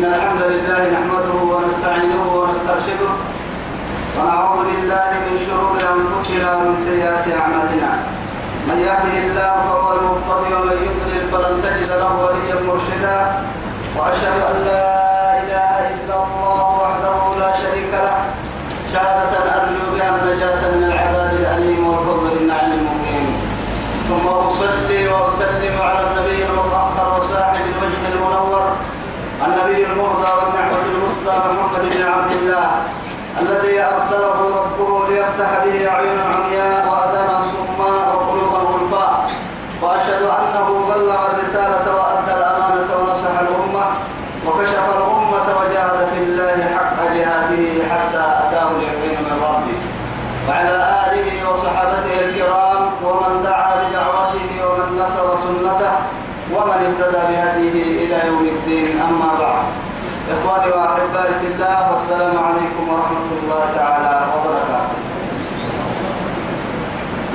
إن الحمد لله نحمده ونستعينه ونسترشده ونعوذ بالله من شرور أنفسنا ومن سيئات أعمالنا. من يهده الله فهو المهتدي ومن يضلل فلن تجد له وليا مرشدا. وأشهد أن لا إله إلا الله وحده لا شريك له شهادة أرجو بها النجاة من العذاب الأليم والفضل النعيم المقيم ثم أصلي وأسلم على النبي المطهر وصاحب الوجه المنور النبي المهدى والنعمة المصدى محمد بن عبد الله الذي أرسله ربه ليفتح به أعينا عمياء وأذانا صماء وقلوبا غلفاء وأشهد أنه بلغ الرسالة وأدى الأمانة ونصح الأمة وكشف الأمة وجاهد في الله حق جهاده حتى أتاه اليقين من ربه وعلى آله وصحابته الكرام ومن دعا بدعوته ومن نصر سنته ومن اهتدى بهديه إلى يوم الدين أما بعد إخواني وأحبائي في الله والسلام عليكم ورحمة الله تعالى وبركاته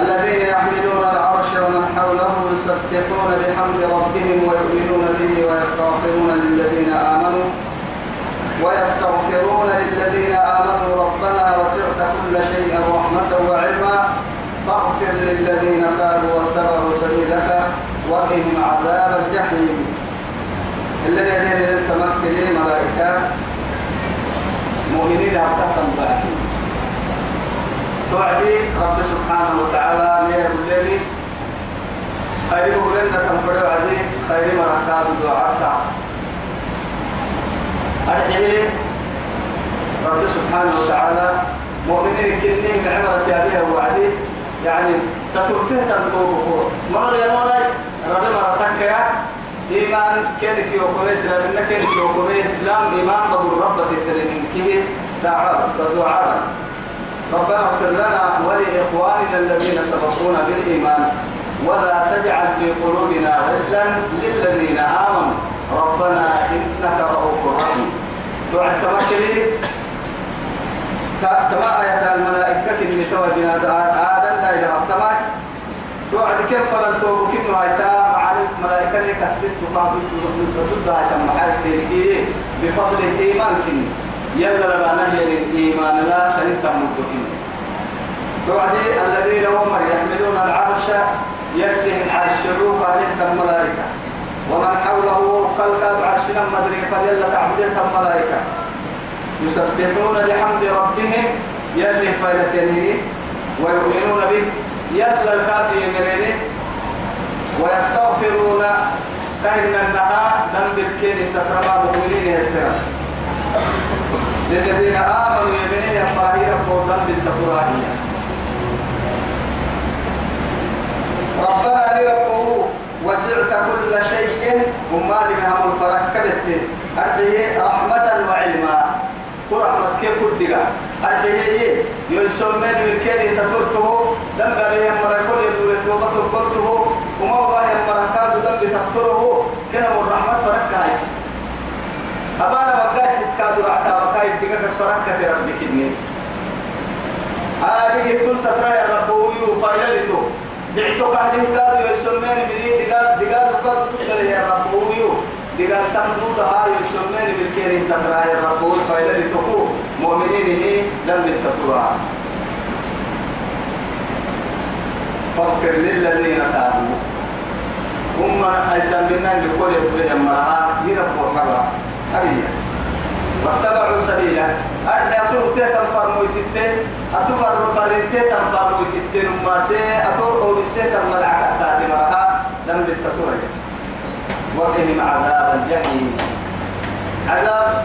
الذين يحملون العرش ومن حوله يسبحون بحمد ربهم ويؤمنون به ويستغفرون للذين آمنوا ويستغفرون للذين آمنوا. ربنا وسعت كل شيء رحمة وعلما. فاغفر للذين تابوا واتبعوا سبيلك وقهم عذاب الجحيم. الذين لم تمكن ملائكة. مؤمنين أبتحتم باكين توعدي رب سبحانه وتعالى ليه الليل خير لنا تنفر عدي خير مركات دعاء أرحيه رب سبحانه وتعالى مؤمنين كنين عمرة هذه وعدي يعني تتركه تنطوبه مرة يا مولاي؟ رب مرتك يا إيمان. كانك يوكم إسلام؟ إنك كانك يوكم إسلام؟ إيمان بدر رب تترين كيه تعال الدعاء ربنا اغفر لنا ولإخواننا الذين سبقونا بالإيمان ولا تجعل في قلوبنا غلا للذين آمنوا. ربنا إنك رؤوف رحيم. دعاء تمكني كما آية الملائكة اللي توجنا آدم لا إله إلا توعد كيف فلن توبك إنه هايتا معاني ملائكة لك الست تقابل ضد بفضل الإيمان كن يلا لما نهي الإيمان لا شريك تمدكين توعد الذين هم يحملون العرش يده العرش روح عليه الملائكة. ومن حوله خلق عرشنا مدري فليلا تعبدين الملائكة. يسبحون بحمد ربهم يلي فايلتينه ويؤمنون به يلا الكافي يمرينه ويستغفرون. كأن النهار ذنب الكين تكرم مؤمنين يسير للذين آمنوا يمنين يفراهي ربه ذنب التقرانية ربنا لربه وسعت كل شيء وما لمهم الفرق كبت أرضيه رحمة وعلما. ورحمة كيف كنت أرضيه يسمين من كيني تطرته دم به مركول يدور التوبة قلته. وما هو مركاد دم تستره. كنا من رحمة فرق هاي أبانا كاد رعتا بقى يدقى فرق في ربك إني. هذه تلت ترى يا رب ويفايلته دعتك هذه كاد يسمين من دقال دقال قد تقول يا رب ويو. دقال تمدود هاي يسمين بالكيرين تترى يا رب ويفايلته مؤمنين هي لم تترى فاغفر للذين تابوا. هم أيسان معها يربوا حرا حريا واتبعوا سبيلا أرد أتور تيتا فرمو يتتين أتفر فرين تيتا فرمو يتتين وما سي أتور أو بسيتا ملعكة تاتي مرها لم بالتطور وقهم عذاب الجحيم. عذاب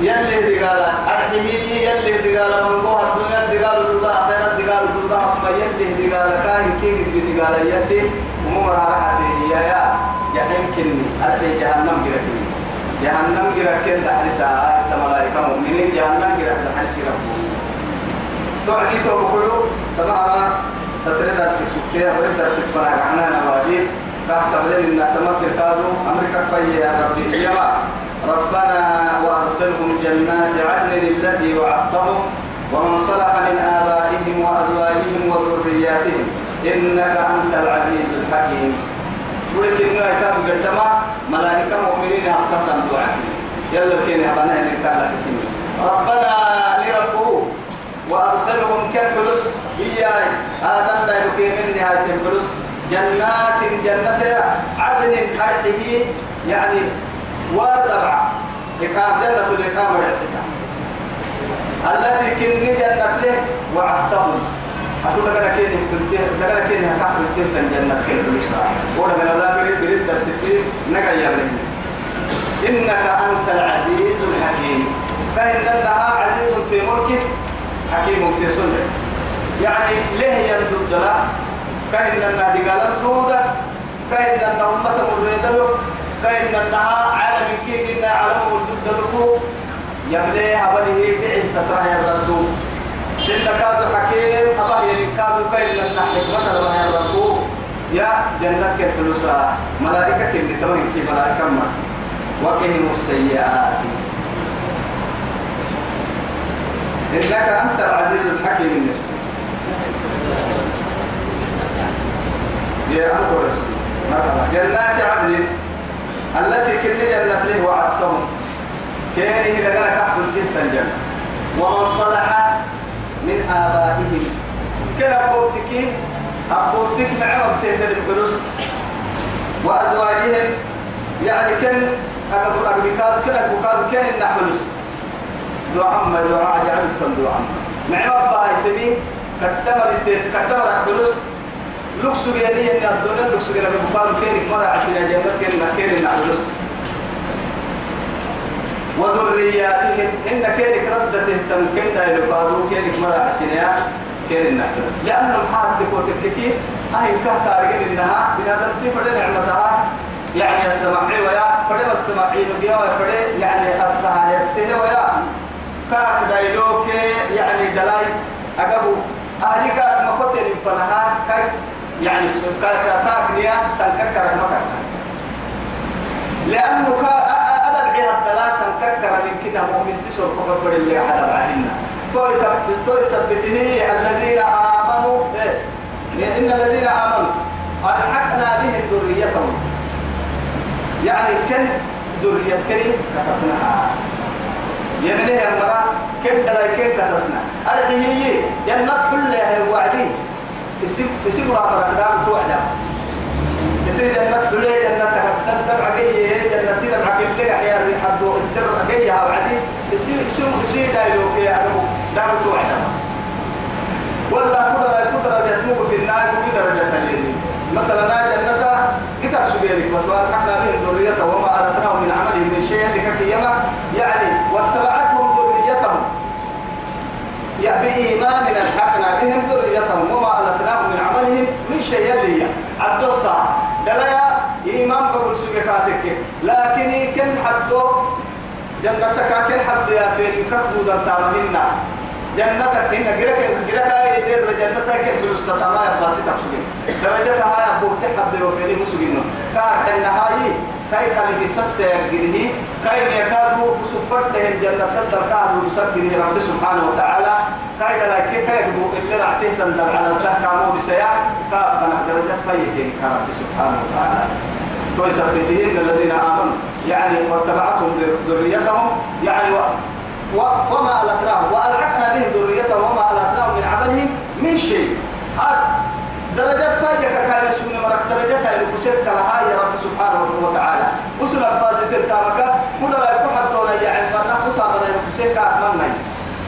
يلي دقالة أرحمي يلي دقالة من الدنيا دقالة دودا أخيرا دقالة دودا أما يلي دقالة كاين كيف دقالة يلي وممر راحة يا يا جحيم كني. أرحي جهنم كرتني جهنم جرا كن تحرسا ملائكة مؤمنين جهنم جرا تحرس ربه. توعدي تو بقولو تمام تتري درس سكتة أبرد درس فنا عنا نوادي تحت بلين إن تمكن كادو أمريكا في يا ربي. يا ربنا وأدخلهم جنات عدن التي وعدتهم ومن صلح من آبائهم وأزواجهم وذرياتهم إنك أنت العزيز الحكيم. ولكن إنه كتاب قدما ملائكة مؤمنين أبطاقا دعاء. يلا كين أبانا إنك الله ربنا لربه وأدخلهم كالفلوس إياي آدم لا يكي من نهاية الفلوس جنات جنة عدن حرحه يعني وتبع إقام جنة الإقامة التي كن جنة له وعدتهم. أقول لك أنا كيني كنت لك أنا كيني هكاك كنت جنة كيني فلوس ولا أنا لا بريد بريد درستي نجا يا إنك أنت العزيز الحكيم. فإنها عزيز في ملكه حكيم في سنة يعني ليه يندد لا كأن النادي قال الدودة كأن أن أمة مريدة كأن أنها عالم كي قلنا عالم الدود له. يبلي أبله دعي تتراه يردو إن كادو حكيم أبه ينكادو كأن أن حكمة الله يردو يا جنة كالفلوسة ملائكة كي تمام كي ملائكة ما؟ وقهم السيئات. إنك أنت العزيز الحكيم النسل يا أبو رسول جنات عدن التي كل جنة له وعدتهم. كان إذا كان كحب جدا الجنة ومن صلح من آبائهم. كان أبوتك أبوتك نعم بتهدر الفلوس وأزواجهم يعني أبو أبو كان أبو كان النحلس. دعاء ما دعاء جعلت كن دعاء نعم باي تبي كتمر كتمر فلوس لوكس جيري إن الدنيا لوكس جيري بقال كين مرة عشرين جنة كين كين نعلس وذرياتهم. إن كيرك ردته تمكن دا يلقادو كيرك مرة عشرين كين نعلس لأنهم حاد تكوتككي أهي كهتا رجل إنها بنادم تفرد نعمتها يعني السماعي ويا فرد السماعي نبيا وفرد يعني أصلها يستهي ويا. كاك دايلوك يعني دلاي أقبو. أهلي كاك مكتر فنها كاك يعني كاك كاك نياس سنككر مكة لأنه كا الدلاء سنككر من كنا مؤمن تسر كفر اللي أدب عهنا توي توي سبته الذين آمنوا. إيه؟ إن الذين آمنوا. ألحقنا بهم ذريتهم. يعني كن ذرية كريم كتصنعها يمنه يا مرا كم دلاي كم كتسنا أرحي هي جنة كلها وعدي. يسيب يسيب راه ركضان توعدا يسيب جنة كلها جنة تهدد دمع جيه جنة دمع كل يا حد السر جيه وعدي يسيب يسيب يسيب دايلوك يا أبو دام توعدا ولا قدرة قدرة يتمو في النار قدرة جنة مثلا جنة كتاب سبيرك وسؤال إحنا من ذريته وما أردناه من عمله من شيء لككيما يعني واتبعتهم ذريتهم. يا بإيمان الحقنا بهم ذريتهم وما ألتناهم من عملهم من شيء لي. عبد الصاع دليا إيمان بقول سبكاتك لكن كن حدو جنتك كن حد يا فين كخدو دم تعملنا جنتك إن جرك جرك أي دير جنتك بلوس ما يبغى ستفسجين درجتها يا أبو تحب وفيني مسجينه كان النهاية كاي كان يسد يجريه كاي يكادو سفرته الجنة تدر كادو يسجره رب سبحانه وتعالى. كاي لا كي اللي رعته تندر على الله كامو بسيا كاب من درجات فيك كرب سبحانه وتعالى. ويثبتهن الذين آمنوا يعني واتبعتهم ذريتهم يعني و وما ألتناهم وألحقنا بهم ذريتهم وما ألتناهم من عملهم من شيء. هذا درجات فايك كان يسون مرك درجات هاي لكسرت لها يا رب سبحانه وتعالى. وصل الباس تلتامك كل لا يكون ولا يعني فرنا كتا بدأ يكسرك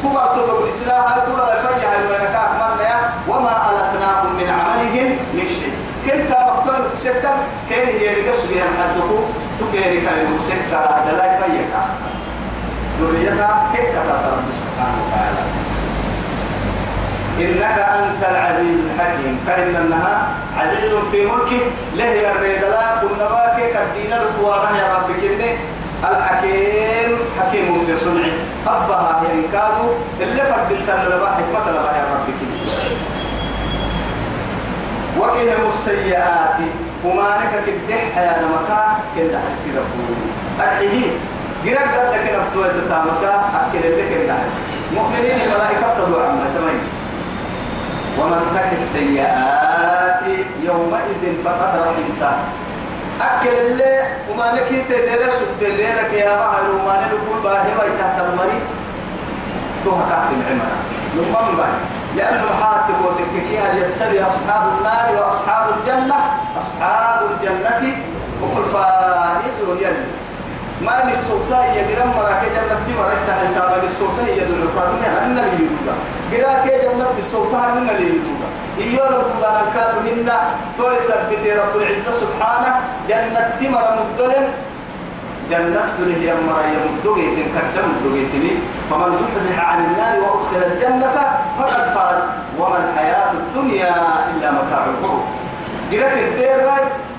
كوبا تدعو الإسلام لا يفجع هاي وينك أتمنى وما ألتناهم من عملهم من شيء. كنت مقتول كسرت كان هي لقص بها حدكو تكيري كان يكسرت لا يفجع ذريتها كيف تصل سبحانه وتعالى؟ إنك أنت العزيز الحكيم. فإن أنها عزيز في ملكه له الريد لا كنا باكي كدين القوانا يا رب كني الحكيم حكيم في صنعه. أبها يعني كادو اللي فردت لبا حكمة لبا يا ربك وقهم السيئات وما نك كدح يا نمكا كنت حسي ربو. أرحيه جرق قد لك نبتوى تتامكا أكل اللي كنت مؤمنين الملائكة تدعو عما تمين ومن تك السيئات يومئذ فقد رحمته. أكل اللي وما نكي تدرس اللي رك يا بحر وما نقول باهي باي تحت المري. توها تحت العمرة يمم باي لأنه حاتب وتككي هل يستوي أصحاب النار وأصحاب الجنة. أصحاب الجنة هم الفائزون يلي ما من السلطة هي جرام مراكي جنة تمرك تحت من السلطة هي دول القرن أن اللي يدودا جراكي جنة بالسلطة أن اللي يدودا إيوه ربنا كانوا هنا توي سبت رب العزة سبحانه. جنة تمر مدلل. جنة دل هي مريا مدوغي تنكدم مدوغي تني. فمن زحزح عن النار وأدخل الجنة فقد فاز. وما الحياة الدنيا إلا متاع الغرور. جراك الدير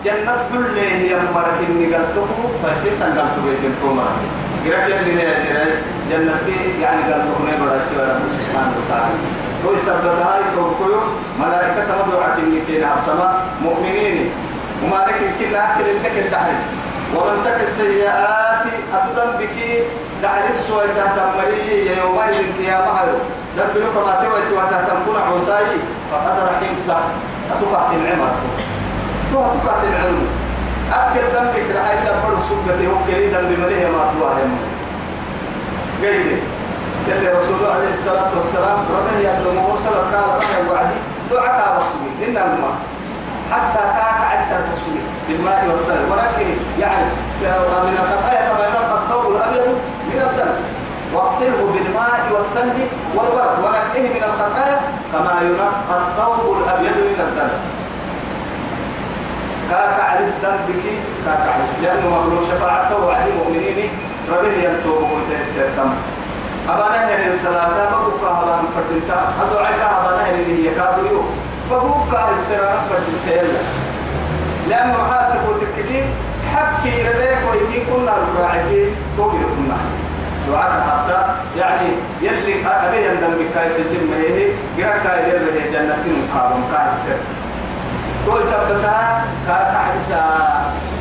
جنة كل إني قلته فسيت أن قلته بيتين تومر جراك اللي نادر جنة يعني قلته نبرا سوى رب سبحانه وتعالى. تو سبت هاي توكيو ملائكة مدعوة إني أبطما مؤمنين. وما لك كنا أكل لك التحرس ومن تك السيئات أتدم بك دحرس وتهتمري يومئذ يا بحر دبلك ما تويت وتهتمكون عصاي فقد رحمت. أتقعت العمر. أتقعت العلم. أكل ذنبك لحي لبرو سبقتي وكلي ذنب مليه ما تواهم قيل يلي رسول الله عليه الصلاة والسلام ربه يبدو مرسل قال ربه وعدي دعاء رسولي إن الماء حتى كاك عكس الرسول بالماء والثلج ولكن يعني من الخطايا كما ينقى الثوب الأبيض من الدنس. واغسله بالماء والثلج والبرد. ونقيه من الخطايا كما ينقى الثوب الأبيض من الدنس. كاك عرس ذنبك كاك عرس لأنه مغلوب شفاعته وعد المؤمنين ربه ينتوب ويتيسر تم أبانا هنا الصلاة بقوك أبانا فردنتا. أدعك أبانا هنا هي كادو يو بقوك السرارة فردنتا يلا. لأنه حالك وتككي حكي ربيك ويهي كنا الراعي توقي كنا. دعاء حتى يعني يلي أبي يندم بكاي سلم ما هي غير كاي يلي جنة مقابل كاي السر. كل سبتها كعيسى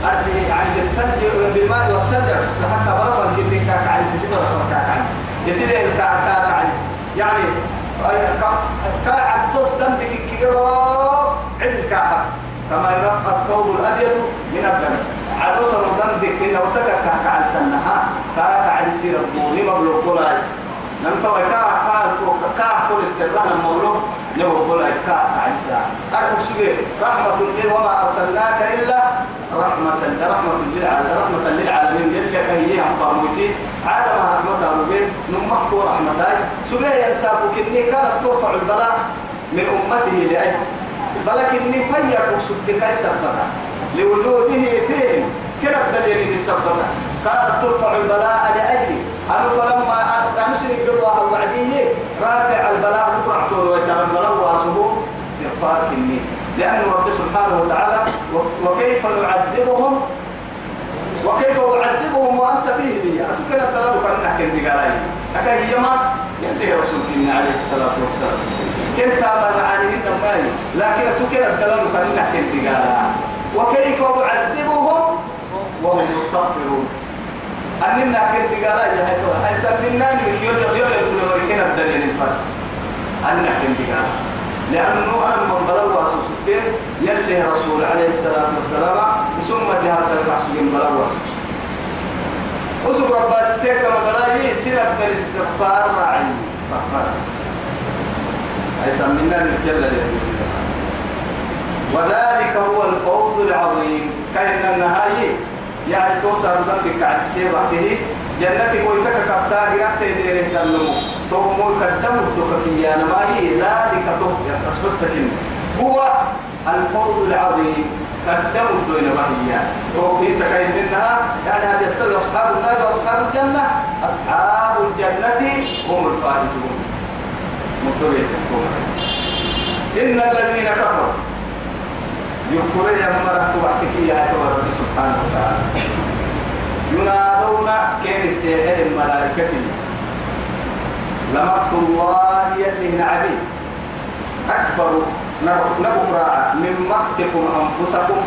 أرضي يعني الثلج بالماء والثلج. حتى برا الجدي كعيسى سبب كعيسى يصير كعيسى يعني كعد تصدم بك كيرو عند كعب كما يرقى الثوب الأبيض من الدنس. عدوسر ذنبك إن وسكك كعد تنها كعد يصير البوني مبلوغ قلاي لم توي كا كا كا كل السرنا المولو لو قول كا عيسى. سبيل رحمة لله وما أرسلناك إلا رحمة رحمة للعالمين رحمة للعالمين جل هي عم فاموتي عالم رحمة ربي نمحت رحمة سبيل ينسابك كني كانت ترفع البلاء من أمته لأجل ولكني فير سبتك سبتا لوجوده فيهم. كلا الدليل السبتا كانت ترفع البلاء لأجلي. أنا فلما أمسني قلوها وعديه رافع البلاء نقرع طول البلاء واسبه استغفار كني لأن رب سبحانه وتعالى وكيف نعذبهم وكيف أعذبهم وأنت فيه لي؟ أتكلم الدلال كان نحكي بقالي أكا يما يلي رسول الله عليه الصلاة والسلام. كنت أمر عليهن ماي لكن أتكلم الدلال كان نحكي بقالي وكيف أعذبهم وهم مستغفرون. أننا كنت قال يا هيتو. أي سمينا نمك يوم يوم يقول وركنا الدليل الفرق أننا كنت قال لأنه أنا من ضرب واسوسته يلي رسول عليه الصلاة والسلام ثم جهر الرسول من ضرب واسوس. أسوك ربا ستيك مدراي سنة الاستغفار راعي استغفار أي سمينا نمك يلا وذلك هو الفوز العظيم. كأن النهاية يعني توصل ذنبك على السير وحده. جنتك ويتك كبتا جرات يديره تلمو. تومو قدم الدكتي أنا ما هي ذلك تو يسأسبت سكن هو الفوز العظيم. قدم الدين وهي تو في سكين منها. يعني هل يستوي أصحاب النار وأصحاب الجنة. أصحاب الجنة هم الفائزون. مدوية إن الذين كفروا يغفر يا مرة وحدك يا رب سبحانه وتعالى. ينادون كين السيحر الملائكة. لمقت الله يلي نعبي. أكبر نبقى من مقتكم أنفسكم.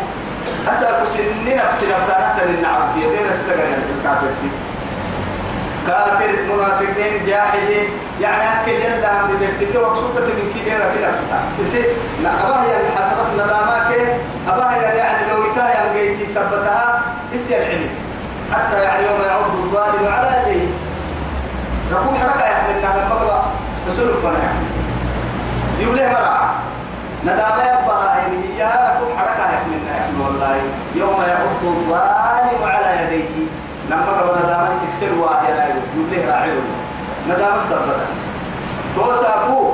أسأل سن نفسي نبتانة للنعب. يدين استقر الكافر كافر منافقين جاحدين. يعني أكل يلا أمر بيتك وقصوبة من كي راسي نفسها بس لا أباها يعني حسرت ندامك أباها يعني لو إتاها ينقيتي سبتها إسي العلم حتى يعني يوم يعض الظالم على يديه. ركوب حركة يحملنا من مقرأ رسول الفنع يبليه مرعى ندامة يبقى يعني هي ركوب حركة يحملنا يحمل والله. يوم يعض الظالم على يديه. لما قبل ندامة سكسر واحد لا يبليه راعيه ندامة سبتا توسابو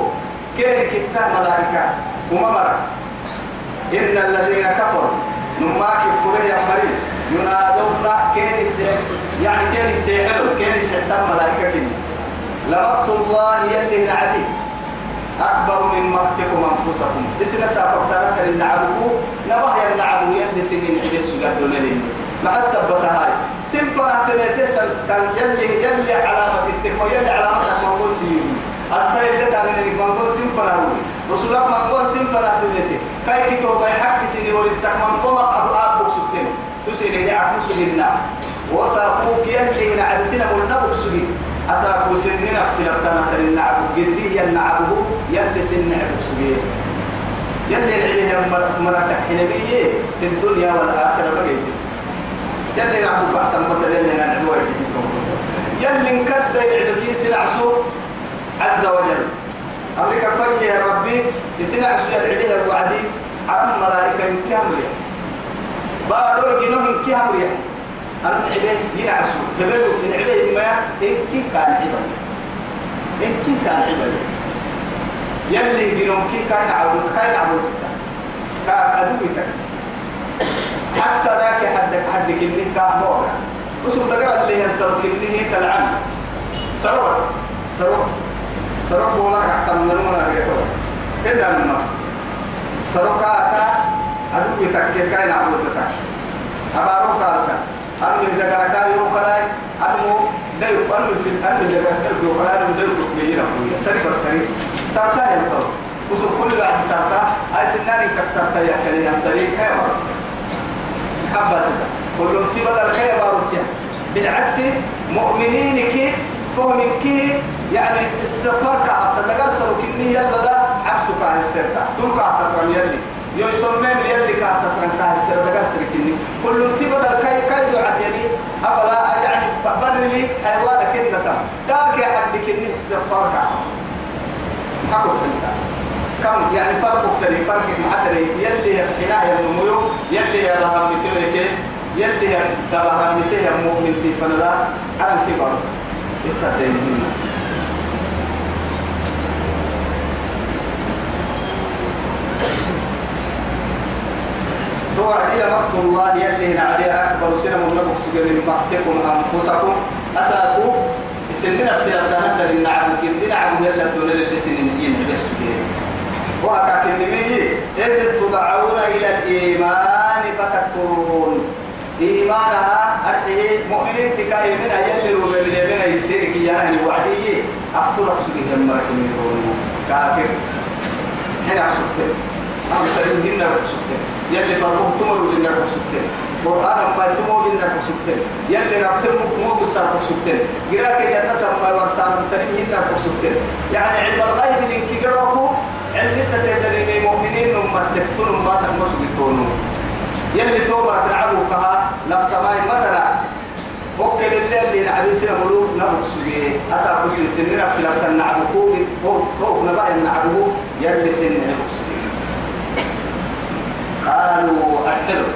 كيري كتا ملائكة؟ وممر إن الذين كفروا نماك كفره يا مريم ينادون سيح يعني كيري سيحلو كيري سيحتم ملائكة كني لمقت الله يلي نعبي. أكبر من مقتكم أنفسكم. إسنا سافرتنا كان نعبكو نبه ينعبو يلي سنين عدد سجاد دونين مع السبتة هاي سنفة اعتمدت كان يلي يلي علامة التكو يلي علامة منقول سيوم أستايل لك من المنقول سنفة نروي رسولك منقول سنفة اعتمدت كاي كتوبة حق سيني ورسك منقول أبو أبو سبتين. تسيني لعب مسجدنا وساقوك يلي نعب سنة ملنبك سجد أساقو سن نفسي لبتنا تل النعب قدري ينعبه يلي سن نعبك سجد يلي العليه مرتك حنبيه في الدنيا والآخرة بقيتك يلي نعبو بعد مثلا يلي نعبو يلي نكد يعبكي سلعسو عز وجل. أمريكا فرق يا ربي يسلعسو يلعبيه الوعدي. عم ملائكة كاملة بارو جنوهم كاملة أنا نعبيه ينعسو تبلو نعبيه ما إنكي كان عبادة. إنكي كان عبادة. يلي جنوهم كي كان عبود كان عبود كان عدوك حتى ذاك حدك حدك اللي كان مورا وسوف تقرأ اللي ينسر كنه تلعن. سرو بس سرو سرو بولا حتى من المنا ريتو كنا من سرو كاتا أدو يتكي كاين عبود تك أبارو كاتا أنو يدقر كاري وكراي أنو ديو أنو في أنو يدقر كاري وكراي أنو ديو كبيرا سري بس سري سرتا ينسر وسوف كل واحد سرتا. أي سناني تكسرتا يا كلي سري كيف حبا ستا كلهم تبدا الخير باروتيا بالعكس مؤمنين كي تؤمن كي يعني استغفار كعب تتقرصر كني يلا ده حبسك عن السرطة. تلقى تترم يلي يسمى يلي كعب تترم كعب السرطة تقرصر كني. كلهم تبدا الكي كي دعت يلي أفلا يعني بر لي حيوانك كنتا تاك يا حد كني استغفار كعب حكوا تحلتا كم؟ يعني فرق مختلف. فرق معدري يلي حناية النمو يلي يا رحم متيرك يلي يا رحم متيه مؤمن في فنلا على الكبر التدين منا توعد إلى مقت الله يلي نعدي أكبر سنة من نبك سجل مقتكم أنفسكم. أساكم السنين نفسي لبدانا ترين نعبد كندي نعبد يلا دون للسنين ينعبد السجل وأكاك النمي إذ تدعون إلى الإيمان فتكفرون. إيمانها أرحيه مؤمنين تكاي من يلي روبي من يسيرك يعني وعدي أكثر أقصد جمرك من كافر. هنا أقصد أمسلين هنا أقصد يلي فرقوا تمروا لنا أقصد قرآن ما تمو لنا أقصد يلي ربتم مو بسر أقصد قراك جنة ما ورسان تنين أقصد يعني علم الغيب لنك قراكو علم تتدرين المؤمنين نم سكتون ما سمسوا بالتونو يلي توبة تلعبوا كها لفتماي مثلا وكل الليل اللي نعبي سنة ملوك نبوك سبيه أسا كسين سنة نفس لفتا نعبكو هو هو نبأ نعبكو يلي سنة نبوك سبيه قالوا أحلوا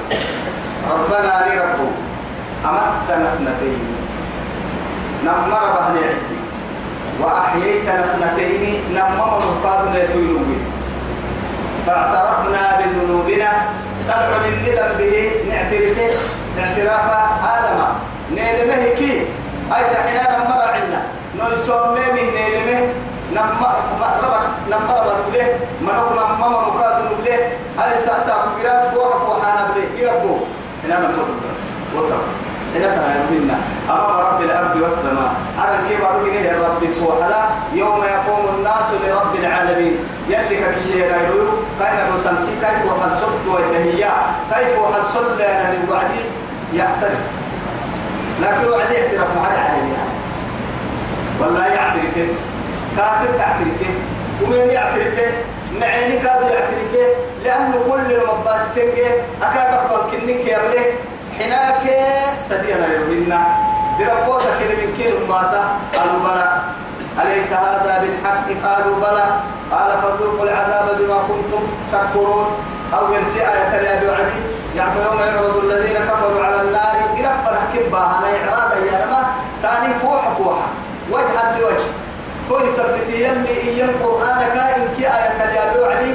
ربنا لي ربه أمتنا اثنتين. نمر بهني عدي. وأحييتنا اثنتين نمر نفادنا يتوينوي فاعترفنا بذنوبنا. تدعو للندم به نعترفه اعترافا آلما نيلمه كي. أي سحنا نمر عنا نسوم به نيلمه. نمر ربك نمر بله منوك نمر منوكاد بله أي ساسا بقرات فوق فوحانا بله يربو هنا نمر إلى تنامنا أمام رب الأرض والسماء على كيف أرجع رب فوحلا يوم يقوم الناس لرب العالمين. يلي كي يرايرو كاين بسنتي كيف وحل صلت ويتهيأ؟ كيف وحل صلت أنا وعدي يعترف. لكن وعدي يعترف مع العالمين يعني. والله يعترف كافر تعترف ومن يعترف معيني كادوا يعترف لأنه كل المباس تنجي أكاد أقبل كنك يا حناك سدينا يومنا بربوسة كده من كل ماسا قالوا بلى. أليس هذا بالحق؟ قالوا بلى. قال فذوقوا العذاب بما كنتم تكفرون. أو يرسي آية الأبي عدي يعني يوم يعرض الذين كفروا على النار. إرفع كبا. أنا إعراضا يا رما ثاني فوحة فوحة وجها لوجه توي سبتي يلي إيام قرآنك إن كي آية الأبي عدي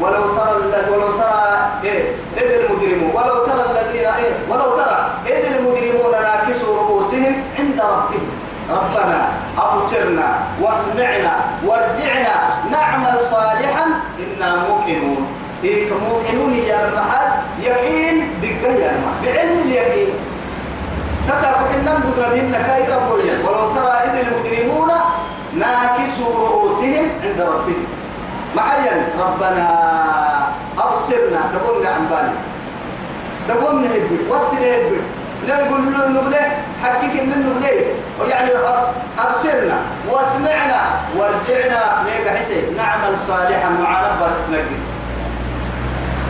ولو ترى ولو ترى إيه؟ إذ المجرمون. ولو إيه ولو ترى إذ المجرمون ناكسوا رؤوسهم عند ربهم. ربنا أبصرنا واسمعنا وارجعنا نعمل صالحا إنا موقنون. إيه موقنون يا المحل يقين دقة يا بعلم اليقين. تسابق حنا ندر بهن كايرا ولو ترى إذ المجرمون ناكسوا رؤوسهم عند ربهم. معين ربنا أبصرنا تقول عن بالي. تقول نهبل وقت نهبل لا يقول له نبلة حقيقة من نبلة. ويعني أبصرنا واسمعنا ورجعنا ميقا حسين. نعمل صالحا مع ربس نجد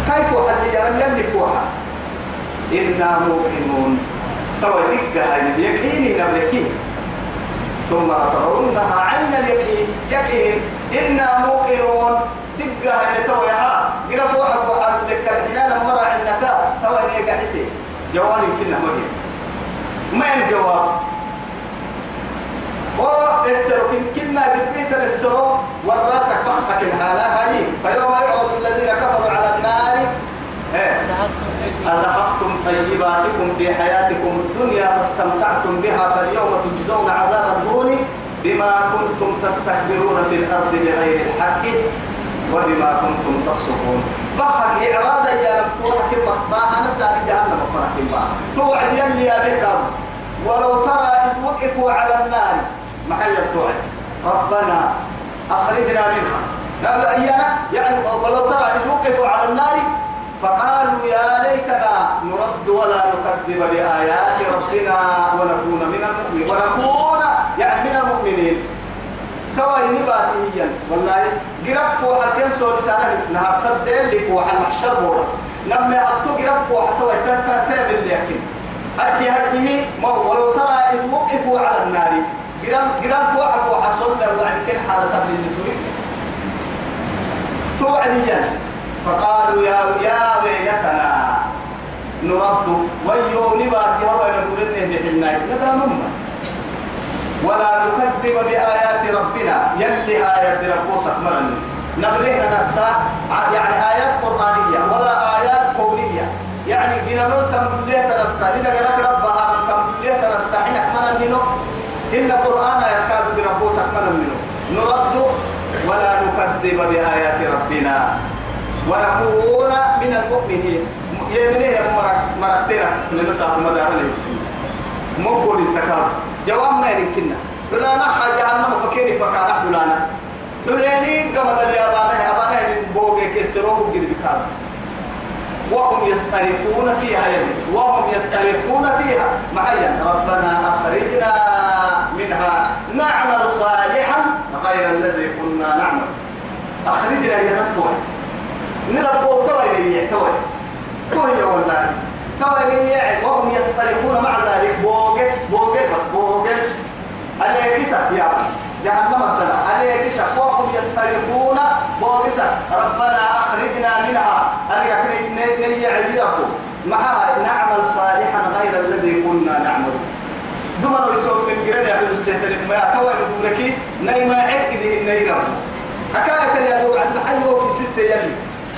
كيف وحل يا رب إنا موقنون توثيق هاي اليقين نبلكين ثم ترونها عين اليقين. يقين. إنا موقنون دقة هاي تويها قرفوا حفوا حد لك الحلال مرة عندك. توي نيقا حسين جواب يمكن مجيب ما الجواب والسرو كنا قد بيت السرو والراسك بخك الحالة هاي. فيوم يعرض الذين كفروا على النار. أذهبتم طيباتكم في حياتكم الدنيا فاستمتعتم بها فاليوم تجزون عذاب الهون بما كنتم تستكبرون في الأرض بغير الحق. وبما كنتم تفسقون. بخر إعراضا يا رب فوحك المصباح أنا سأل جهنم فرح الله توعد يلي يا بكر ولو ترى إذ وقفوا على النار. محل توعد ربنا أخرجنا منها. لا أيانا يعني ولو ترى إذ وقفوا على النار فقالوا يا ليتنا نرد ولا نكذب بآيات ربنا ونكون من المؤمنين. ونكون يعني من المؤمنين. كواي نباتيا والله قرب فوح الكن سو لسانا نهار صد اللي فوح المحشر بورا لما أتو قرب فوح توي تاب اللي يكن أرحي أرحي ما ولو ترى إذ وقفوا على النار. قرب قرب فوح فوح صلى وبعد كل حالة قبل اللي توعديا فقالوا يا يا ويلتنا نرد. ويو نباتي هو نقولن بحنا نبلا نمّا ولا نكذب بآيات ربنا. يلي آيات ربوسك مرن نغلينا نستا يعني آيات قرآنية ولا آيات كونية يعني بنا نلتم بالله تنستا. إذا قرأت ربها نلتم بالله تنستا. حينك من منه. إن القرآن يكاد ربوسك من منه. نرد ولا نكذب بآيات ربنا. ونكون من المؤمنين. يمنيه مرك مركتنا لنساق مدارنا مقبول التكار جواب ما يمكننا فلانا حاجة جهنم فكيري فكان فلانا فلاني قمد اليابانة يابانة بوغي كسروه قد بكار. وهم يسترقون فيها يمين وهم يسترقون فيها. معين. ربنا أخرجنا منها. نعمل صالحا غير الذي كنا نعمل. أخرجنا يا نبوة نربو توي لي توي. توي والله. توي وهم يسترقون مع ذلك بوغي عليه كسا يا جهنم عليه كسا. وهم يسترقون بوغسا ربنا أخرجنا منها. أرجع نيجي عبيركم معها نعمل صالحا غير الذي كنا نعمل. دمنا يسوق من جرد يعمل السيطر ما يعتوى بدورك نيما عقده النيرم حكاية يا دو عند حلوة في سيسة يلي.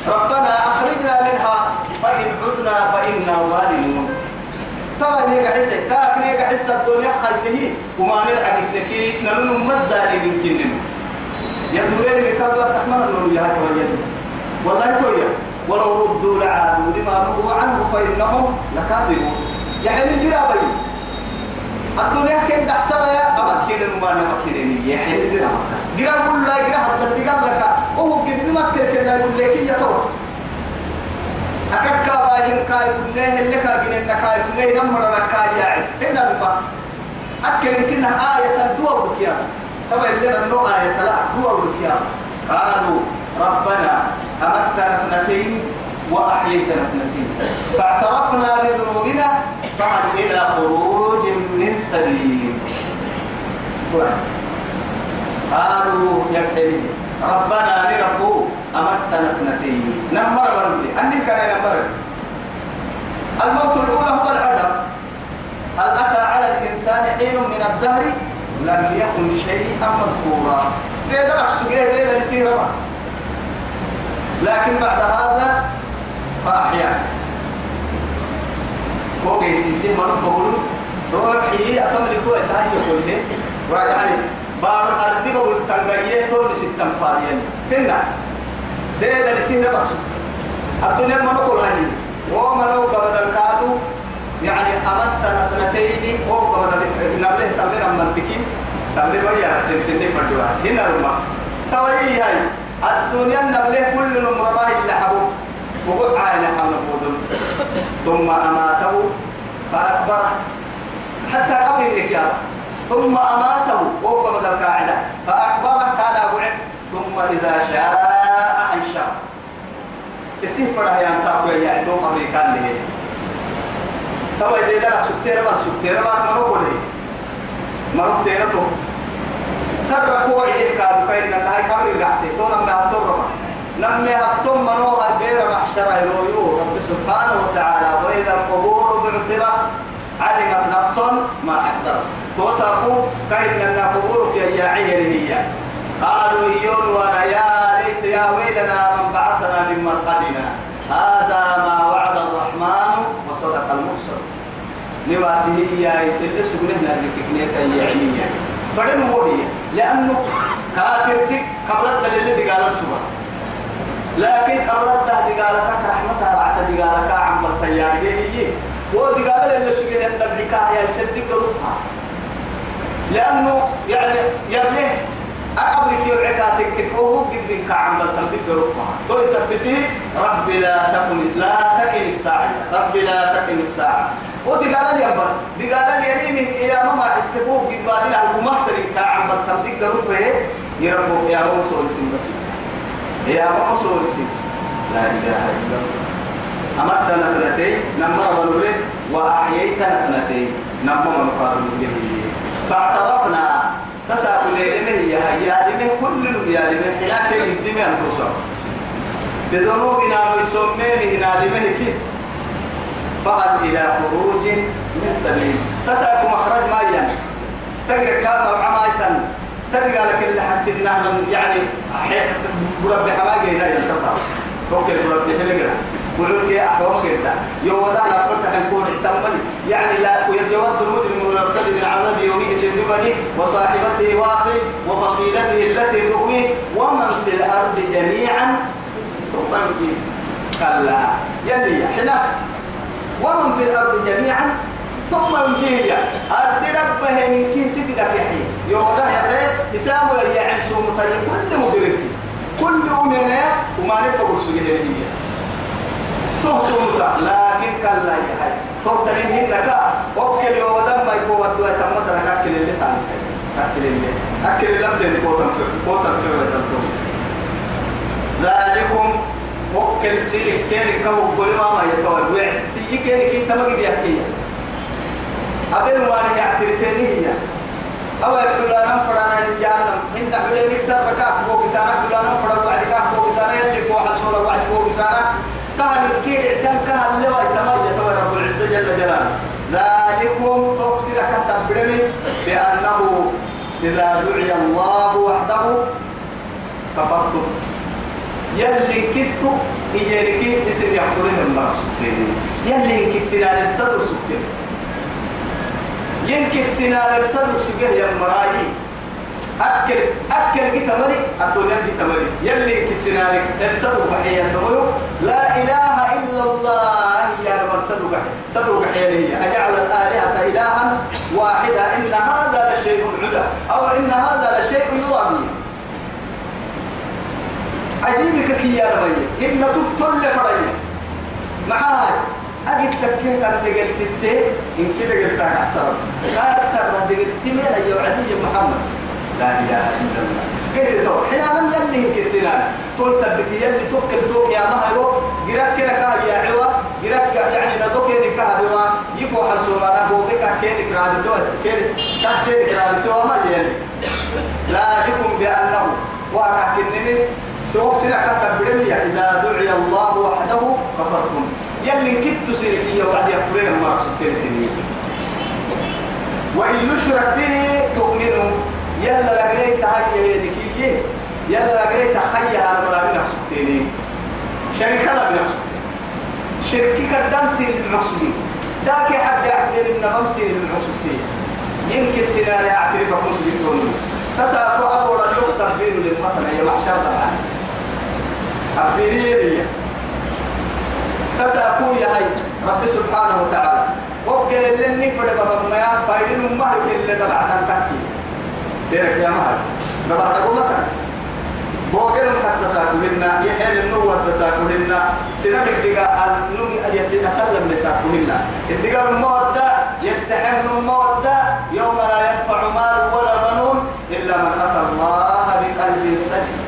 ربنا أخرجنا منها. فإن عدنا فإنا ظالمون. طبعا نيجا حسة تاك نيجا حسة الدنيا خلته وما نلعب لك نلون مزالي يمكن يا دورين من كذا سحمنا نقول يا تويا والله تويا ولو ردوا لعادوا لما نهوا عنه فإنهم لكاذبون. يعني الجرابين الدنيا كن تحسب يا؟ أمكين وما نمكين يا حين جرا كل لا جرا حتى تقال لك. وهو قد ما ترك لا يقول لك يا تو. أكاد كاين كاي كله اللي كاين إن كاي كله نمر ركاي يعني. هنا بقى أكل يمكن آية الدوا بكيا طبعا لنا النوع آية لا دوا بكيا قالوا ربنا أمتنا سنتين وأحييتنا سنتين فاعترفنا بذنوبنا فهل إلى خروج من سبيل. قالوا يا ربنا لربو أمتنا سنتين نمر برمي أني كان نمر. الموت الأولى هو العدم. هل أتى على الإنسان حين من الدهر؟ لم يكن شيئا مذكورا. كذا لك سجيه كذا يصير لكن بعد هذا فأحيا هو كيسيسي من بقول روحي أتمنى كوي تهيئ كله ويعني بار أرضي بقول تنجيه تول ستة فاريان هنا. ده ده يصير بقصد الدنيا ما نقول هني وما نقول قبل الكادو يعني أمدت سنتين هو قبل نبله تبلنا منطقي تبلي مريا تنسني فردوا هنا رما توي هاي. الدنيا نبله كل نمرة إلا حبوب. وقد عين حمل بودن. ثم أماته فأكبر. حتى قبر النكياب ثم أماته وهو قبل القاعدة. فأكبر كان أبو ثم إذا شاء أنشأ اسيه فرح ينساق ويعيدو أمريكان له تبا إذا لك سكتير ما سكتير ما مرو له مرو تيرتو سر قوة إيه كادو كاين نهاي قبر القحتي تو نمي هبتو نمي هبتو منو غير محشر يرويو رب سبحانه وتعالى. وإذا القبور بعثرت علمت نفس ما أحضر توسقوا كاين أن قبورك يا عيني هي. قالوا يون وأنا يا ويلنا من بعثنا من مرقدنا. هذا ما وعد الرحمن وصدق المرسل. نواته يا سجننا اللي كنيت يعني فدن بودي لأنه كافرتك قبرت اللي دي قال سبحان. لكن قبرت دي قال لك رحمتها رعت دي قال لك عم بالطيار هي ودي قال اللي سجننا دبعك يا سدك رفها لأنه يعني يبليه أقبرك يوعكاتك هو قد من كعم بالتنبيك رفع تو يثبته رب لا تكن لا تكن الساعة. رب لا تكن الساعة. ودي قال لي أبر دي قال لي يريني يا ماما السبوك قد بالي على المحتر كعم بالتنبيك رفع يربو يا ماما صول سين بس. يا ماما صول سين لا إله إلا الله. أمتنا سنتين نمر ونوره وأحييتنا سنتين نمر ونقارن فاعترفنا تساقل لمه يا يا لمه كل يا لمه حلاك الدم أن تصر بذنوبنا ويسميه هنا لمه كي. فهل إلى خروج من سبيل. تساق مخرج ما ين تقرأ كلام عمايتا تدقى لك اللي حتى نحن يعني برب حماقه لا ينتصر. فوق برب حماقه بقول كي أحوام كده يوم لا قلت حنكون احتمالي. يعني لا ويتود المجرم ويفتدي من عذاب يومئذ ببني وصاحبته واخي وفصيلته التي تؤويه ومن في الأرض جميعا ثم يجي كلا. يلي حنا. ومن في الأرض جميعا ثم يجي أرض ربه من كي ستي دك يحيي يوم يحيي إسامه يعني سوم كل مدرتي كل أمنا وما نبقى برسوله تحسنك لكن كلا يا هاي تفترين هنك وكل يودم ما يكون ودوا تمت لك أكل اللي تعمل أكل اللي. أكل اللي لم تني قوتن في قوتن في وتنتم ذلكم وكل سيد كان كهو كل ما ما يتوال ويعستي كان كي تمجد يحكي أبين وأنا يعترفني هي أو يقول أنا فرنا الجانم إن حلي مكسر بكاك بوك سارة كل أنا فرنا وعدك بوك سارة يلي فوق الصورة وعد بوك سارة كهل الكيد اعتم كهل لوا يتميز تو رب العزة جل جلاله. ذلكم تقصر كتبرني بأنه إذا دعي الله وحده كفرتم. يلي كنتو إيجارك اسم يحضرهم الله يلي كنتنا للصدر سكتين يمكن تنال الصدر سجيه يا مرايي أكل أكل جتمري الدنيا جتمري يلي كتنال الصدر بحية تقولوا لا إله إلا الله يا رب صدر بحية هي. أجعل الآلهة إلها واحدة إن هذا لشيء عدا أو إن هذا لشيء يرادي عجيبك كي يا ربي إن تفتل فريم معاي أجد تكيه أنا دقلت إن كده قلت لا أكثر دقلت من أيوة عدي محمد. لا إله إلا الله. كيف تو حين أنا يلي كتنا تقول سبت يلي توكل توك يا مهرو. جرك كنا كهب يا عوا. جرك يعني ندوك يلي كهب يوا يفو حل سوما بوكك كيني كرادي تو. كيني كيني كرادي تو. ما يلي. يكون بأنه. واقع كنني. سوق سنة كتب بدمية إذا دعي وإن يشرك به تؤمنوا. يلا لقيت هاي يدكية يلا لقيت خيها على مرامي نفسك شركة لا بنفسك شركة قدام سير المقصودين. ذاك حد يعبدين إن سير المقصودين. يمكن تنال أعترف مسلمون تسأل أبو رجل سرفين للمطر يا محشر طبعا. أبيني تسأل يا هاي. رب سبحانه وتعالى. وقل اللي نفر بابا ما فايدين ما يمكن اللي تبعت تكي ديرك يا مهر تقول لك. بوغل حتى ساكوهن يحيل النور تساكوهن سنك دقاء النم يسين سلم لساكوهن الدقاء المودة يتحمل المودة يوم لا ينفع مال ولا بنون إلا من أتى الله بقلب سليم.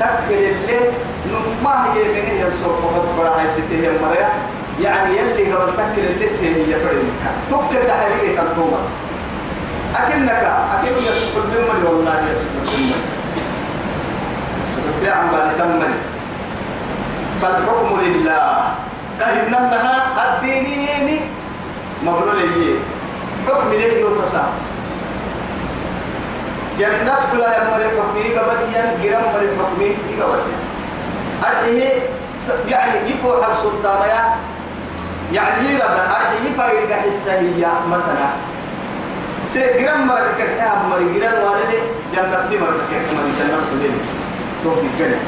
تكل اللي ما هي من هي السوق وقبرها هاي ستيه المريا يعني يلي قبل تكل اللي هي فريمك تكل تحريك التوبة أكنك أكن يسكت بالمن والله يسكت بالمن يسكت عم بالتمن فالحكم لله. كهنمها الدينين مبرور لي. حكم ليه يوتصام جنات كلها يمر حكمي قبل ين جرام مر حكمي قبل أرحيه يعني يفوح السلطان يا يعني هي ربنا أرحيه فايدك حسة هي مثلا. سيجرام مرة كده مرة جرام وارد جنة مرة كده مرة جنة تدين توك الجنة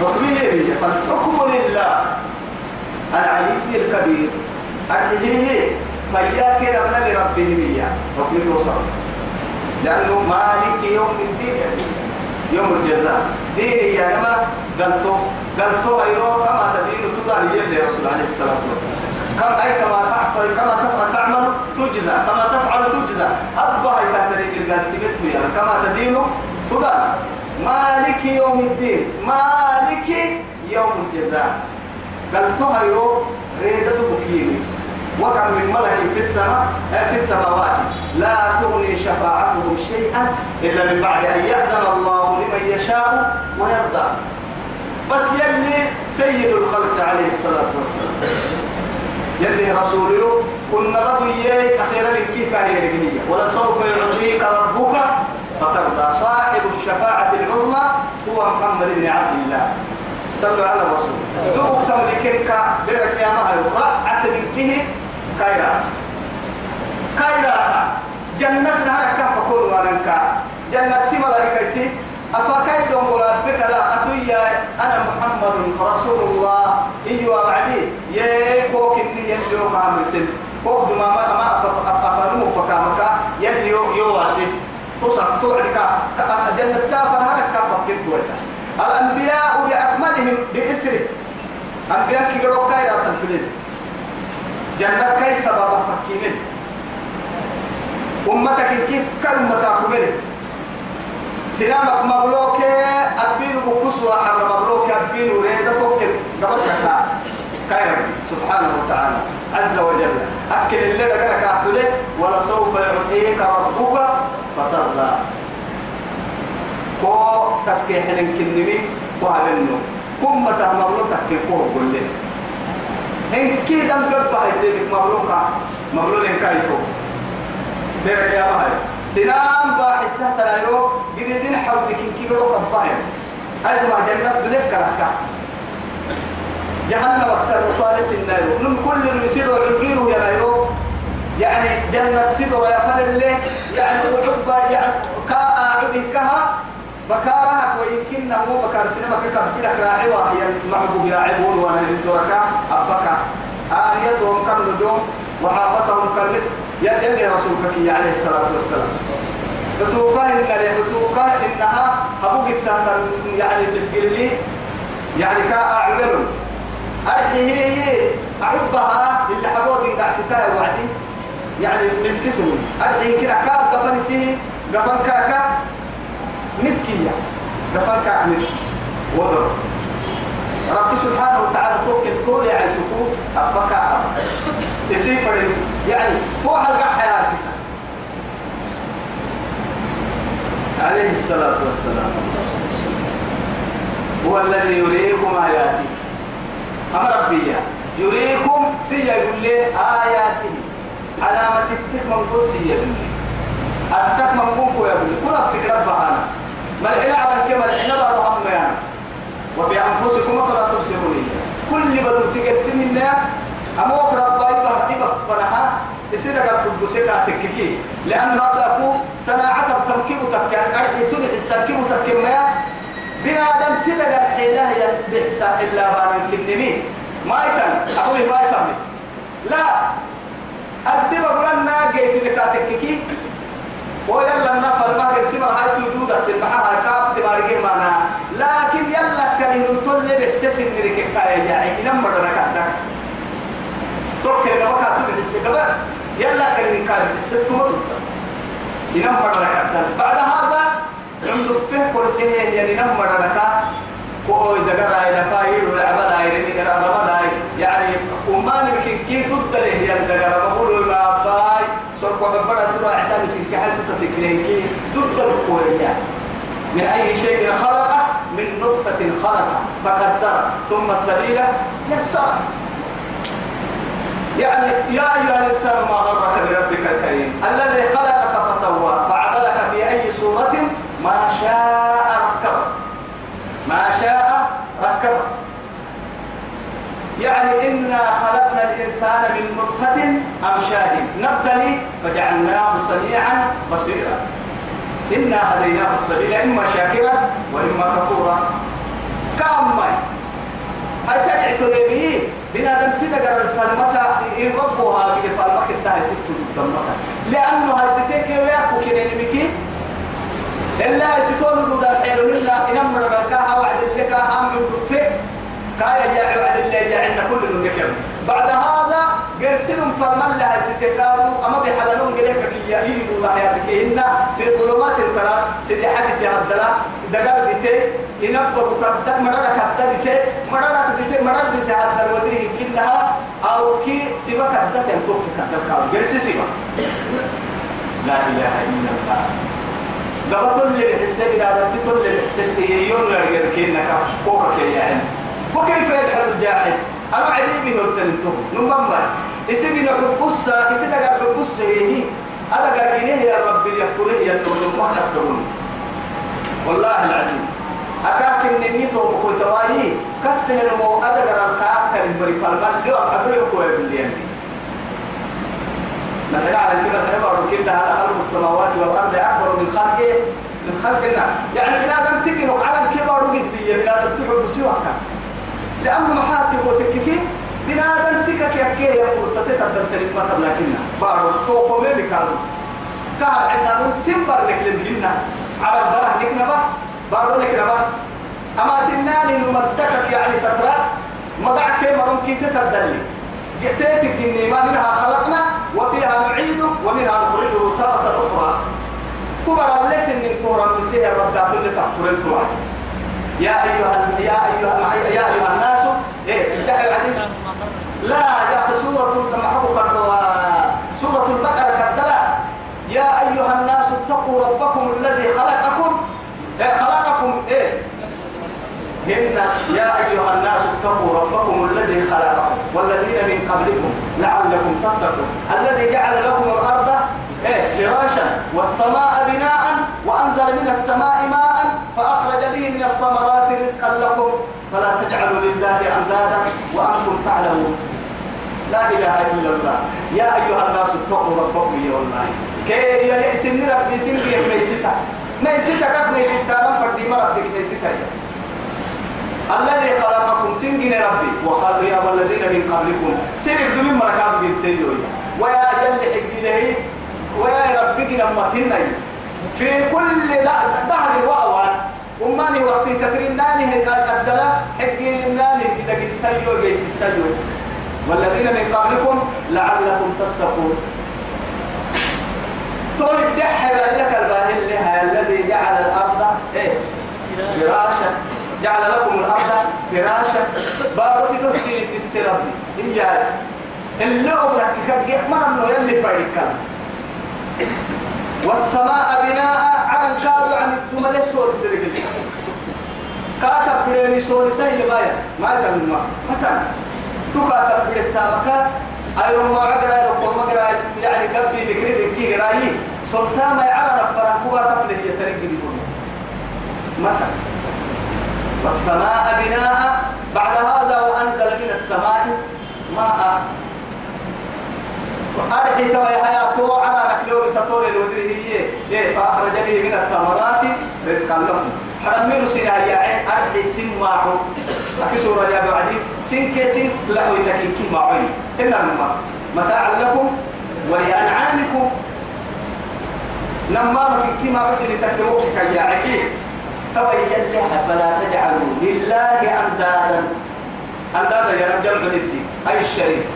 حكمي هي فالحكم لله العلي الكبير أرحيه فيا كده من لربه هي حكمي توصل لأنه مالك يوم الدين يوم الجزاء دين يا نما قلتو قلتو أيرو كما تدين تدار يلي رسول عليه الصلاة والسلام كم أي كما تفعل كما تفعل تعمل تجزى كما تفعل تجزى. أبا هاي كاتريك القلت يعني. كما تدين تدار مالك يوم الدين. مالك يوم الجزاء. قلتو أيرو ريدة بكيني وكم من ملك في السماء في السماوات. لا تغني شفاعتهم شيئا إلا من بعد أن يأذن الله لمن يشاء ويرضى. بس يلي سيد الخلق عليه الصلاة والسلام. يلي رسوله كنا بدو أخيرا لكي كان يدقنيه ولسوف يعطيك ربك فترضى. صاحب الشفاعة العظمى هو محمد بن عبد الله. صلوا على الرسول. دو اختم لكنك بيرك يا مهر. رأت منكه كايرات. كايرات. جنة نهار كاف كل ورنكا جنة ملائكتي. أفكاي دون قول بك لا أتويا أنا محمد رسول الله. إيوا وعدي يا كوك إني يليو كامل سن. كوك دما ما ما أفنو فكامك. يليو يواسي. تصب توعدك جنة كافر هرك كافر كنت ولا الأنبياء بأكملهم بإسره. أنبياء كي قالوا كايرات الفلين جنة كاي سبب فكيمين. أمتك كيف كلمة تاكمين سلامك مبلوك أبين بكس وحر مبلوك أبين وريدة توكل. قبسك خيرا سبحانه وتعالى. عز وجل. أكل اللي لك أحلك ولسوف يعطيك ربك فترضى. كو تسكيح لنكنمي وهبنو كم متى مبلوك كيف قول لي إن كي دم قبها يتبك مبلوكا مبلوك كايتو. بيرك يا مهر سنام واحد تحت الأيرو جديدين حولك إن كي قلوك الظاهر هذا مع جنة بلك كرهكا جهنم أكثر وطالس النار. نم كل نسير وعقيره يا نيرو يعني جنة سيدو يا فل اللي يعني وحب يعني كا عبه كها. بكارها ويمكن مو بكار سينما كك بدك راعي وهي المحبوب يا عبون وأنا الدركا أبكا آنيتهم كم نجوم وحافتهم كالمسك. يا يلي رسولك عليه الصلاة والسلام. فتوقع إن فتوقع إنها هبوك يعني المسجد لي. يعني كأعمل أرحيه هي أحبها اللي حبوت إن دعستها وعدي. يعني مسكسون أرحيه كده. كاب قفن سيه قفن كاكا مسكية قفن كاك مسكي وضر رب سبحانه وتعالى توكل طول يعني تكون أبكى يسيفر يعني فوق يا كسا عليه الصلاة والسلام. هو الذي يريكم آياته. أما ربي يريكم سيا يقول لي آياته. علامة التك من قل سيا يقول لي. أستك من قل يقول لي. كل أفسك ربها أنا. ملحنا على كما ملحنا بعد هم يعني وفي أنفسكم فلا تبصرون كل بدو تجد سننا أما وقت فنها يصير قد بسيطة تككي. لأن سأكو صناعة تمكيب تكن أرحي تنح السركيب تكن ما بنا دم تدقى الحيلة بحسا إلا بان كنمي ما يتم أقول ما يتم. لا. أدب أقولنا جيت لك تككي. ويلا النفر ما كان سمر هاي تودودة تبعها كاب تمارجي معنا. لكن يلا كان ينطل بحسس إنك كايا يعني نمر ركعتك. توكل لما كاتب السكبر يلا كان كان الست مرد ينمر ركعتك بعد هذا نمدفه كل يعني نمر ركعتك كوي دقرا إلى فايد وعبدا إلى دقرا رمضا يعني وما نبكي كيف ضد له يعني دقرا بقول ما فاي سرق وببرا ترى عسان سكي حال تتسكلين كي ضد القوة يعني. من أي شيء خلق من نطفة خلق فقدر. ثم السبيل يسر يعني يا أيها الإنسان ما غرك بربك الكريم الذي خلقك فسوى فعدلك في أي صورة ما شاء ركب ما شاء ركب يعني إنا خلقنا الإنسان من نطفة أمشاج. نبتلي فجعلناه سميعا بصيرا. إنا هديناه السبيل إما شاكرا وإما كفورا. كأمي هاي تدعي تليمي بنا دم تدقر الفلمة يربوها بنا فلمة كتاها ست دمك لأنه هاي ستيك وياكو كنين مكي إلا يستون دود الحيل إلا إنما ربكاها وعد لك هم من كفة؟ كايا جاء وعد اللي جاء عندنا كل النكم بعد هذا قرسلهم فرمان لها ستكادوا أما بحللون قليك كي يجدوا ضحياتك إن في ظلمات الثلاث سيدي حاجة تهدلا دقال ديتي ينبض كبدا مرارة ديتي مرارة ديتي مرارة ديتي هدل ودريه كلها أو كي سيبا كبدا تنتوك كبدا كبدا قرسي سيبا لا إله إلا الله. قبل كل الحساب إذا كل الحساب يون يرجع كينا كوكا كي يعني وكيف يجحد الجاحد؟ أنا عدي به التنتو نمما اسمي نحبس اسمي نحبس هي هذا قرقينه يا رب يكفره يا نور ما تسترون والله العظيم. أكاك النميتو بكو تواهي كسه نمو أدقر القاكر المريفال من لو أدري بكو يبليان نحن على كده نحن كده هذا خلق السماوات والأرض أكبر من خلقه من خلقنا. يعني بنادم تجنوا على الكبر وقت بيه. بنادم تحب سواك. لأنه محاتب وتككي بنادم تكك يكي يقول تتقدر تلك ما تبلاكنا بارو توقو ميبي كارو. كار عندنا من تنبر لك على البره لك نبا بارو لك نبا أما تناني نمدكك يعني تترى مضعك مرون كي تتبدلي جئتك ما منها خلقنا وفيها نعيد ومنها نخرجه تارة أخرى. كبر اللسن من كورا مسيح الردات اللي تغفر يا أيها يا أيها يا أيها الناس إيه لا يا أخي سورة محبوبة سورة البقرة كالدلع. يا أيها الناس اتقوا ربكم الذي خلقكم. إيه خلقكم إيه. إن يا أيها الناس اتقوا ربكم الذي خلقكم والذين من قبلكم لعلكم تتقون. الذي جعل لكم الأرض إيه فراشا والسماء بناء وأنزل من السماء ماء. فأخرج به من الثمرات رزقا لكم فلا تجعلوا لله أندادا وأنتم تعلمون. لا إله إلا الله. يا أيها الناس اتقوا ربكم يا الله. كي يا سن ربي سن ميستا؟ ميستا كيف ميستا؟ نفردي مربك ميستا. الذي خلقكم سنجن ربي. وخلق يا والذين من قبلكم. سير من مركاب بنتيو ويا جل حق ويا ربي تنين في كل دهر الوعوان وماني وقت تترين ناني هي الدلا حقين ناني إذا قلت تيو جيس السيو والذين من قبلكم لعلكم تتقون. تقول الدحر لك الباهل لها الذي جعل الأرض إيه؟ فراشا. جعل لكم الأرض فراشا. بارو في تفسير السرب إياه. اللي أبرك كبجي ما أنه يلي فريقا والسماء بناء عن كاد عن الدمل سور سرقل. كاتب بريمي سور سيد بايا ما تنمى ما. تنمى تكاتب بريد تامكا أيرو ما عقرا أيرو قوم يعني قبي بكري بكي قراي سلطان ما يعرف فران كوبا تفله يترك دي مثلا والسماء بناء. بعد هذا وأنزل من السماء ماء. أرحي توي حياته على نكلو بسطور الودري هي. إيه فأخرج به من الثمرات رزقا لكم حرمير سينا يا عين أرحي سن معه أكسور يا بعدي سن كيسن لا ويتكين كي معوني إنما متاعا لكم ولأنعامكم. لما ما كي ما بس لتكتبوك كي يعكي توي يلها فلا تجعلوا لله أندادا. أندادا يا رب جمع الدين أي الشريك؟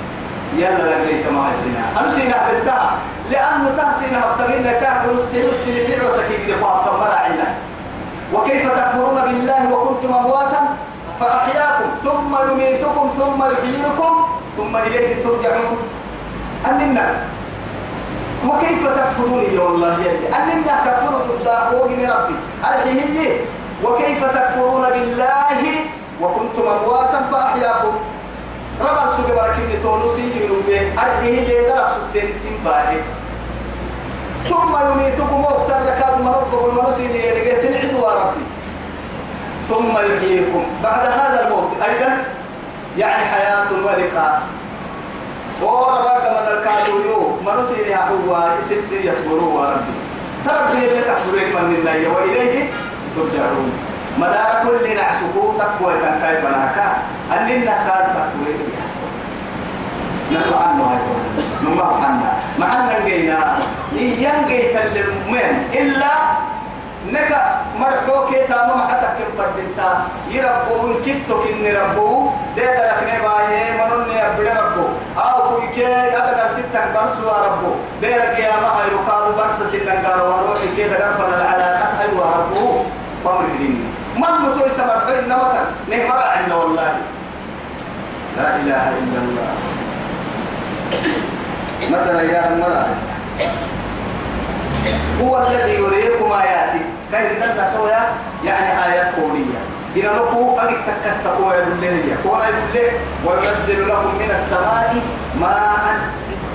يلا لقيت ما سينا أنا سينا بنتها لأنه تحسينا بتمنى كافر السيد السيد في عسكي لقاء تمر عنا وكيف تكفرون بالله وكنتم أمواتا فأحياكم ثم يميتكم ثم يحييكم ثم إليه ترجعون أننا وكيف تكفرون يا والله يلي أننا تكفروا ضد أقوى ربي هي وكيف تكفرون بالله وكنتم أمواتا فأحياكم ربط سوق بركني تونسي ينوبه أرحيه دي درب سوتين سنباهي ثم يميتكم أكثر ركاد مربك المنسين يدقى سنعد ربي. ثم يحييكم. بعد هذا الموت أيضا يعني حياة ولقاء. وربك من الكادو يو منسين يسد سير يصبروا ربي. ترى سير تكبرين من الله وإليه ترجعون. مدار كل نعسكو تقوى كان كيف ناكا أننا كان تقوى؟ نحن عنه هاي نما حنا. ما حنا جينا إيان جيت للمؤمن إلا نكا مرحوك تاما ما حتى كم فردتا يربو إن كتو كن ربو. ده درك نباية. منون يبدأ ربو. أو فويك أدقر ستة برسوا ربو. يا ما هاي ركاب برس سنن قارو. وروح كي دقر فضل على أي ربو. فمر من متوي سمر بين نمتا نهمر عنا والله. لا إله إلا الله. مثلا يا المرأة هو الذي يريكم آياتي. كيف نزل تويا يعني آيات كونية إذا لكم أجد تكست قوة بالليل قوة بالليل وينزل لكم من السماء ماء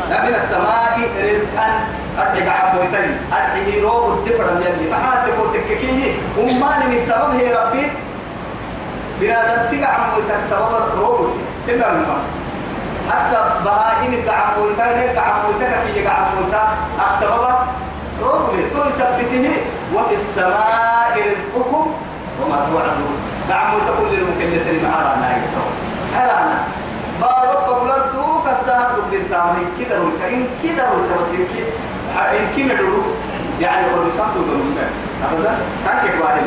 من السماء رزقا. أرحي عفوتين أرحي روب الدفر يلي ما حد تقول تككي وما من السبب هي ربي. بنادم تقع عموتك سبب روب. إلا الماء حتى بهائم الدعموتين الدعموتك كي يقعموتا أكسبب روب. لي تو يثبته وفي السماء رزقكم. وما توعدون. دعموتا كل المكلفين معانا يتو حرانا بارك دبل التامين كده رولك إن كده رولك بس إن كده إن كده يعني هو بيسام دو أبدا؟ كان كباري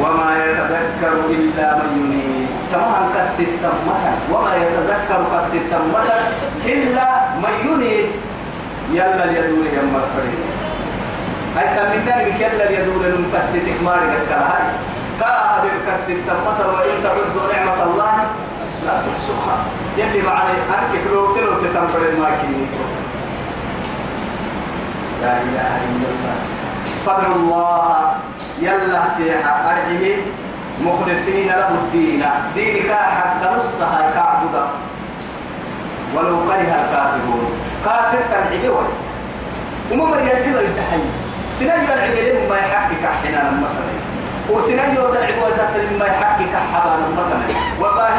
وما يتذكر إلا من ينيب. تمام كسر تمتا وما يتذكر كسر تمتا إلا من ينيب. يلا اليدور يا مرفرين. أي سمينا بك يلا اليدور المكسر تكماري كالكالهاي كابر كسر تمتا وإن تعدوا نعمة الله. لا تحصوها يلي معنى أنك كلو تلو تتنفر الماكيني لا إله إلا الله. فضل الله. يلا سيحة أرحيه مخلصين له الدين. دينك حتى نصها كعبد ولو كره الكافرون. كافر تنعبه وما مريد الحبر التحي سنجي العبر ما يحكك حنانا مثلا. وسنجي العبر ما يحكك حبانا مثلا والله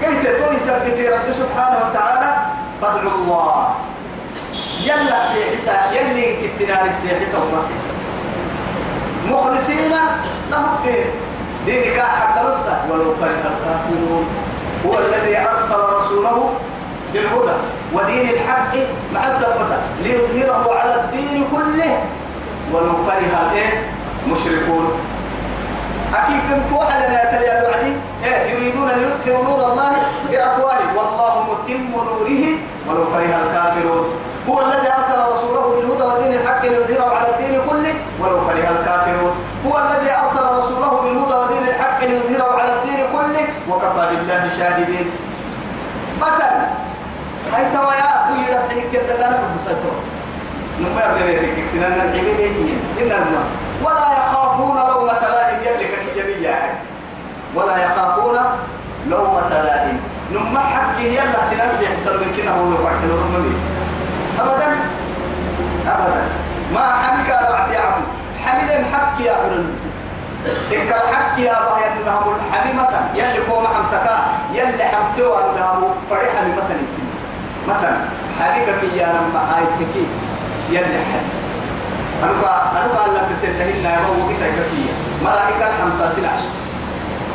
كيف توي سبتي رب سبحانه وتعالى؟ فضل الله. يلا سيحسا يلي كتناري سيحسا مخلصين له الدين. دينك حتى نصه ولو كره الكافرون. هو الذي أرسل رسوله بالهدى. ودين الحق مع الزبطة ليظهره على الدين كله. ولو كره الإيه؟ مشركون أكيد فوح لنا يتلي الوعدي إيه يريدون أن يدخلوا نور الله بأفواههم. والله متم نوره ولو كره الكافرون. هو الذي أرسل رسوله بالهدى ودين الحق ليظهره على الدين كله ولو كره الكافرون. هو الذي أرسل رسوله بالهدى ودين الحق ليظهره على الدين كله وكفى بالله شاهدين. قتل. هاي توايا كل ربحي كده قال بسيطة. نما يبني سنان العبيدين إن الماء. ولا يخافون لومة لائم. يملك الجميع ولا يخافون لومة لائم. نما حقه يلا سنان يحصل من كنا هو يفعل له أبدا؟ أبدا. ما حمك رعت يا عم حمل حق يا عرن إنك الحق يا يلي نهمو حميمة. يلي قوم حمتكا يلي حمتوا نهمو فريحة حميمة مثلا حالك يا لما آيتك يلي حل أنك أنك الله تسنتهن يا هو وقتها كفية ملائكة الحمد سلعش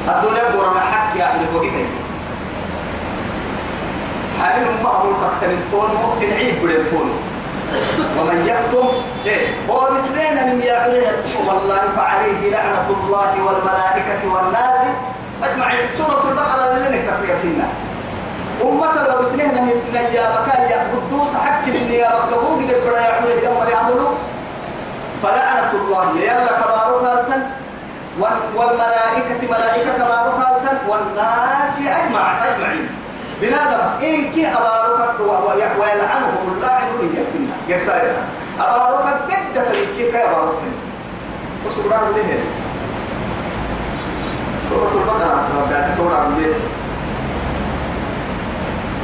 الدنيا بورنا حق يا أهل وقتها حالهم معمول كختن تون ممكن عيب بالفون ومن يكتم إيه هو مسلين من يعبره والله فعليه لعنة الله والملائكة والناس. أجمعين. سورة البقرة اللي نكتب فينا. أمة لو سنين من نجابك يا قدوس حق النيابة. تقول قد بڑا يعمل يمر يعملوا. فلعنة الله. يلا كبارك والملائكة ملائكة كبارك والناس أجمع أجمعين. بنادم إن كي أبارك ويلعنهم اللاعنون يأتينا يرسائل أبارك قد تلكي كي أبارك وسبحان الله سورة البقرة. قاسة سورة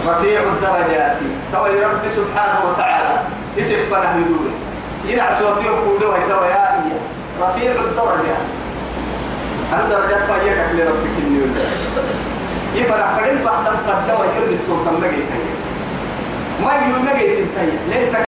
رفيع الدرجات. تو رب سبحانه وتعالى. اسم فنه يدور ينع صوتي يقول ويتوى يا إيا رفيع الدرجات أنا درجات فايقك لربك النيول يفرح فرين بعد القدة ويرمي السلطان لقيتها ما يقول لقيت انتهي ليه